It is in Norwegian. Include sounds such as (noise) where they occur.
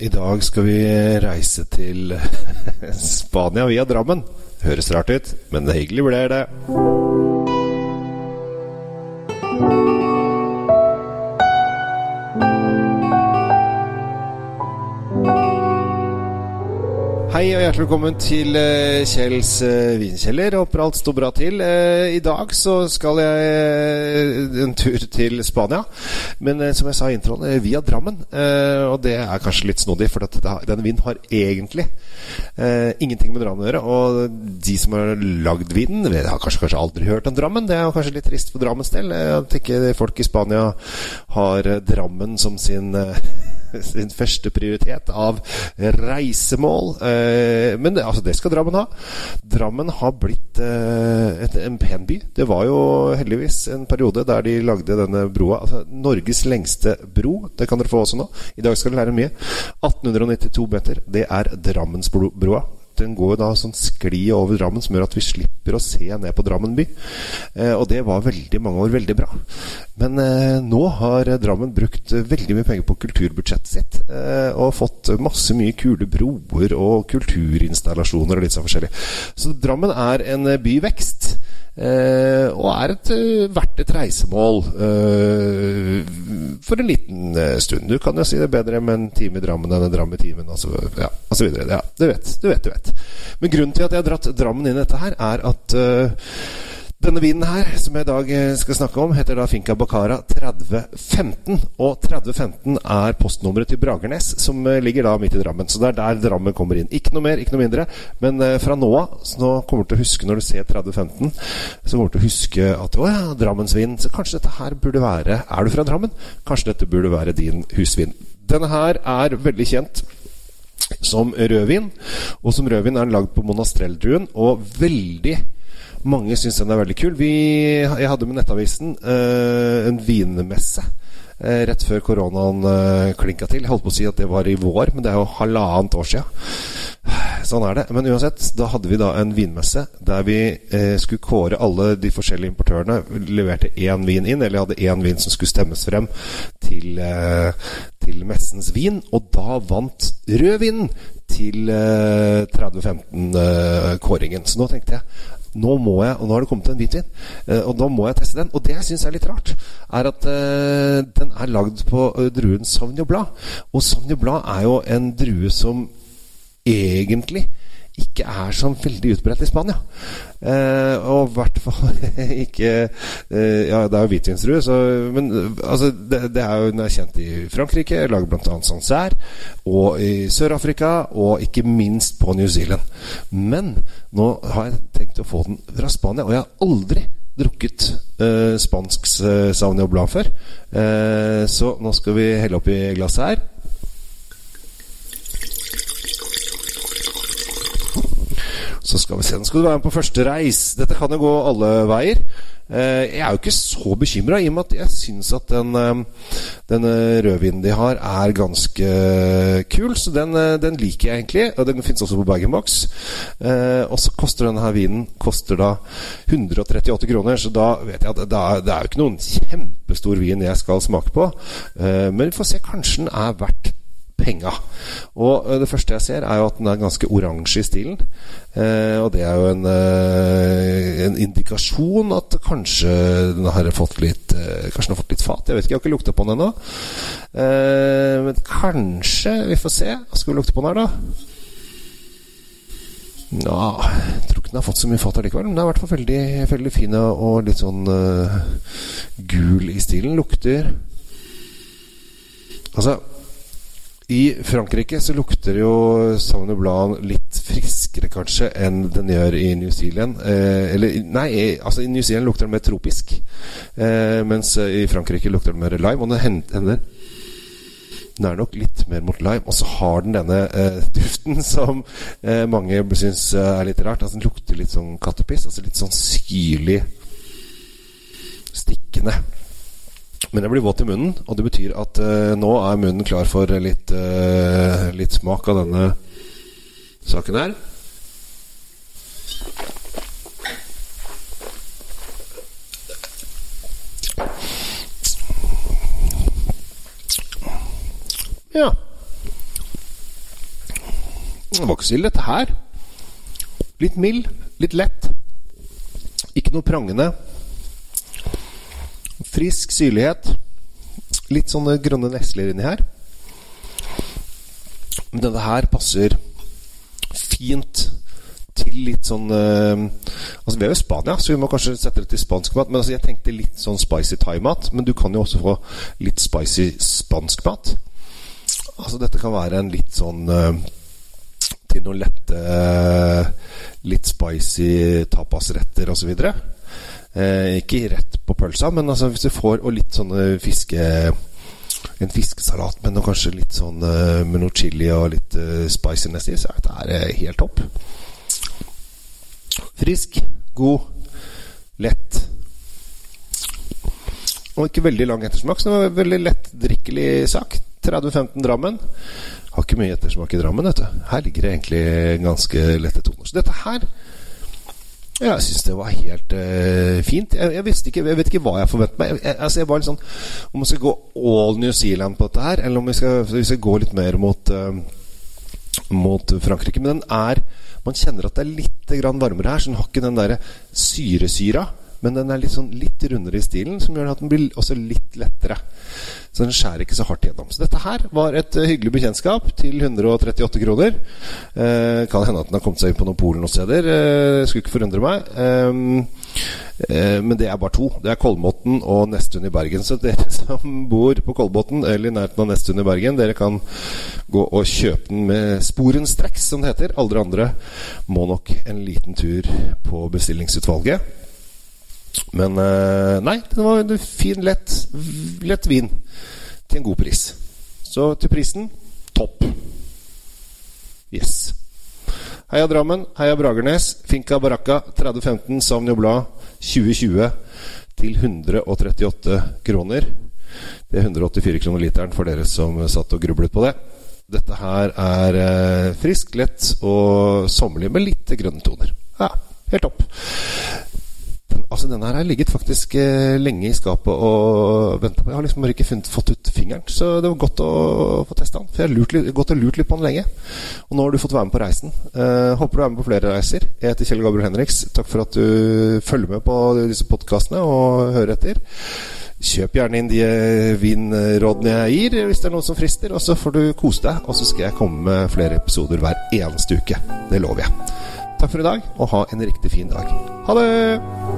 I dag skal vi reise til (laughs) Spania via Drammen. Høres rart ut, men hyggelig blir det. Hei og hjertelig velkommen til uh, Kjells uh, vinkjeller. Håper alt står bra til. Uh, I dag så skal jeg en tur til Spania. Men som jeg sa i introen, via Drammen. og det er kanskje litt snodig, for denne vinen har egentlig ingenting med Drammen å gjøre. Og de som har lagd vinen, har kanskje, kanskje aldri hørt om Drammen. Det er kanskje litt trist for Drammens del at ikke folk i Spania har Drammen som sin (laughs) sin første prioritet av reisemål. Eh, men det, altså, det skal Drammen ha. Drammen har blitt eh, et, en pen by. Det var jo heldigvis en periode der de lagde denne broa. Altså, Norges lengste bro. Det kan dere få også nå. I dag skal dere lære mye. 1892 meter. Det er Drammensbroa den går da sånn skli over Drammen som gjør at vi slipper å se ned på Drammen by. Eh, og det var veldig mange år veldig bra. Men eh, nå har Drammen brukt veldig mye penger på kulturbudsjettet sitt. Eh, og fått masse mye kule broer og kulturinstallasjoner og litt sånn forskjellig. Så Drammen er en byvekst. Uh, og er et, uh, verdt et reisemål eh, for en liten stund. Du kan jo si det bedre med en time i Drammen enn en dram i timen, og ja, og så videre. Ja, du vet, du vet, du vet. Men grunnen til at jeg har dratt Drammen inn i dette her, er at denne vinen her, som jeg i dag eh, skal snakke om, heter da Finca Bacara 3015. Og 3015 er postnummeret til Bragernes, som eh, ligger da midt i Drammen. Så det er der Drammen kommer inn. Ikke noe mer, ikke noe mindre. Men uh, fra nå av, så nå kommer du til å huske når du ser 3015, så kommer du til å huske at å ja, Drammensvin. Så kanskje dette her burde være Er du fra Drammen? Kanskje dette burde være din husvin. Denne her er veldig kjent som rødvin. Og som rødvin er den lagd på monastrelldruen, og veldig mange syns den er veldig kul. Vi, jeg hadde med Nettavisen uh, en vinmesse uh, rett før koronaen uh, klinka til. Jeg holdt på å si at det var i vår, men det er jo halvannet år siden. Sånn er det. Men uansett, da hadde vi da en vinmesse der vi eh, skulle kåre alle de forskjellige importørene. Leverte én vin inn, eller hadde én vin som skulle stemmes frem til, eh, til messens vin. Og da vant rødvinen til eh, 3015-kåringen. Så nå tenkte jeg nå må jeg, og nå har det kommet en hvitvin, uh, og nå må jeg teste den. Og det jeg syns er litt rart, er at uh, den er lagd på druen Sauvignon Blad. Og Sauvignon Blad er jo en drue som egentlig ikke er så veldig utbredt i Spania. Eh, og i hvert fall (laughs) ikke eh, Ja, det er jo hvitvinsdrue, men altså, det, det, er jo den er kjent i Frankrike, lager bl.a. Sancerre, og i Sør-Afrika, og ikke minst på New Zealand. Men nå har jeg tenkt å få den fra Spania, og jeg har aldri drukket eh, spansk eh, Sauvignon Blanc før. Eh, så nå skal vi helle oppi glasset her. Så skal vi se. Nå skal du være med på første reis. Dette kan jo gå alle veier. Eh, jeg er jo ikke så bekymra, i og med at jeg syns at den, eh, den rødvinen de har, er ganske kul. Så den, eh, den liker jeg egentlig. Og den fins også på bag-in-box. Og så koster denne her vinen koster da 138 kroner. Så da vet jeg at det er, det er jo ikke noen kjempestor vin jeg skal smake på. Men vi får se. Kanskje den er verdt penga. Og uh, det første jeg ser, er jo at den er ganske oransje i stilen. Eh, og det er jo en, eh, en, indikasjon at kanskje den har fått litt Kanskje den har fått litt fat. Jeg vet ikke, jeg har ikke lukta på den ennå. men kanskje Vi får se. Skal vi lukte på den her, da? Ja, jeg tror ikke den har fått så mye fat allikevel. Men den er i hvert fall veldig, veldig fin og litt sånn gul i stilen. Lukter Altså i Frankrike så lukter jo Sauvignon Blanc litt friskere kanskje enn den gjør i New Zealand. Eh, eller nei, altså i New Zealand lukter den mer tropisk. Eh, mens i Frankrike lukter den mer lime. Og den hender den er nok litt mer mot lime. Og så har den denne eh, (laughs) duften som eh, mange syns er litt rart. Altså Den lukter litt sånn kattepiss. Altså litt sånn syrlig stikkende. Men jeg blir våt i munnen, og det betyr at uh, nå er munnen klar for litt, uh, litt smak av denne saken her. Ja. Det var ikke så ille, dette her. Litt mild, litt lett. Ikke noe prangende. Frisk syrlighet. Litt sånne grønne nesler inni her. Men denne her passer fint til litt sånn uh, Altså Vi er jo i Spania, så vi må kanskje sette det til spansk mat. Men altså jeg tenkte litt sånn spicy thaimat. Men du kan jo også få litt spicy spansk mat. Altså Dette kan være en litt sånn uh, Til noen lette uh, Litt spicy tapasretter osv. Uh, ikke rett på pølsa, men altså hvis du får Og litt sånne fiske en fiskesalat med noe, kanskje litt sånn uh, med noe chili og litt uh, spiciness i, så dette er uh, helt topp. Frisk, god, lett. Og ikke veldig lang ettersmak, så det var veldig lettdrikkelig sak. 30-15 Drammen. Har ikke mye ettersmak i Drammen, vet du. Her ligger det egentlig ganske lette toner. Så dette her ja, jeg syns det var helt uh, fint. Jeg, jeg, ikke, jeg vet ikke hva jeg forventet meg. Jeg, altså, jeg var litt sånn Om vi skal gå all New Zealand på dette her, eller om vi skal, vi skal gå litt mer mot, uh, mot Frankrike. Men den er Man kjenner at det er litt varmere her, så den har ikke den der syresyra. Men den er litt, sånn, litt rundere i stilen, som gjør at den blir også litt lettere. Så den skjærer ikke så hardt gjennom. Så dette her var et uh, hyggelig bekjentskap til 138 kroner. Eh, kan hende at den har kommet seg inn på noen Polen noen steder. Eh, skulle ikke forundre meg. Eh, men det er bare to. Det er Kolbotn og Nesttun i Bergen. Så dere (laughs) som bor på Kolbotn eller i nærheten av Nesttun i Bergen, dere kan gå og kjøpe den med sporenstreks, som det heter. Alle andre må nok en liten tur på bestillingsutvalget. Men uh, nei, det var en fin, lett, lett vin til en god pris. Så til prisen topp. Yes. Heia Drammen, heia Bragernes. Finca Baracca 3015 Savnio Blad 2020 til 138 kroner. Det er 184 kroner literen for dere som satt og grublet på det. Dette her er frisk, friskt, lett og sommerlig med litt grønne toner. Ja, helt topp. Altså Denne her har ligget faktisk eh, lenge i skapet og venta på. Jeg har liksom bare ikke funnet, fått ut fingeren. Så det var godt å få testa den. For jeg har lurt gått og lurt litt på den lenge. Og nå har du fått være med på reisen. Eh, håper du er med på flere reiser. Jeg heter Kjell Gabriel Henriks. Takk for at du følger med på disse podkastene og hører etter. Kjøp gjerne inn de vinrådene jeg gir, hvis det er noen som frister. Og så får du kose deg. Og så skal jeg komme med flere episoder hver eneste uke. Det lover jeg. Takk for i dag, og ha en riktig fin dag. Ha det!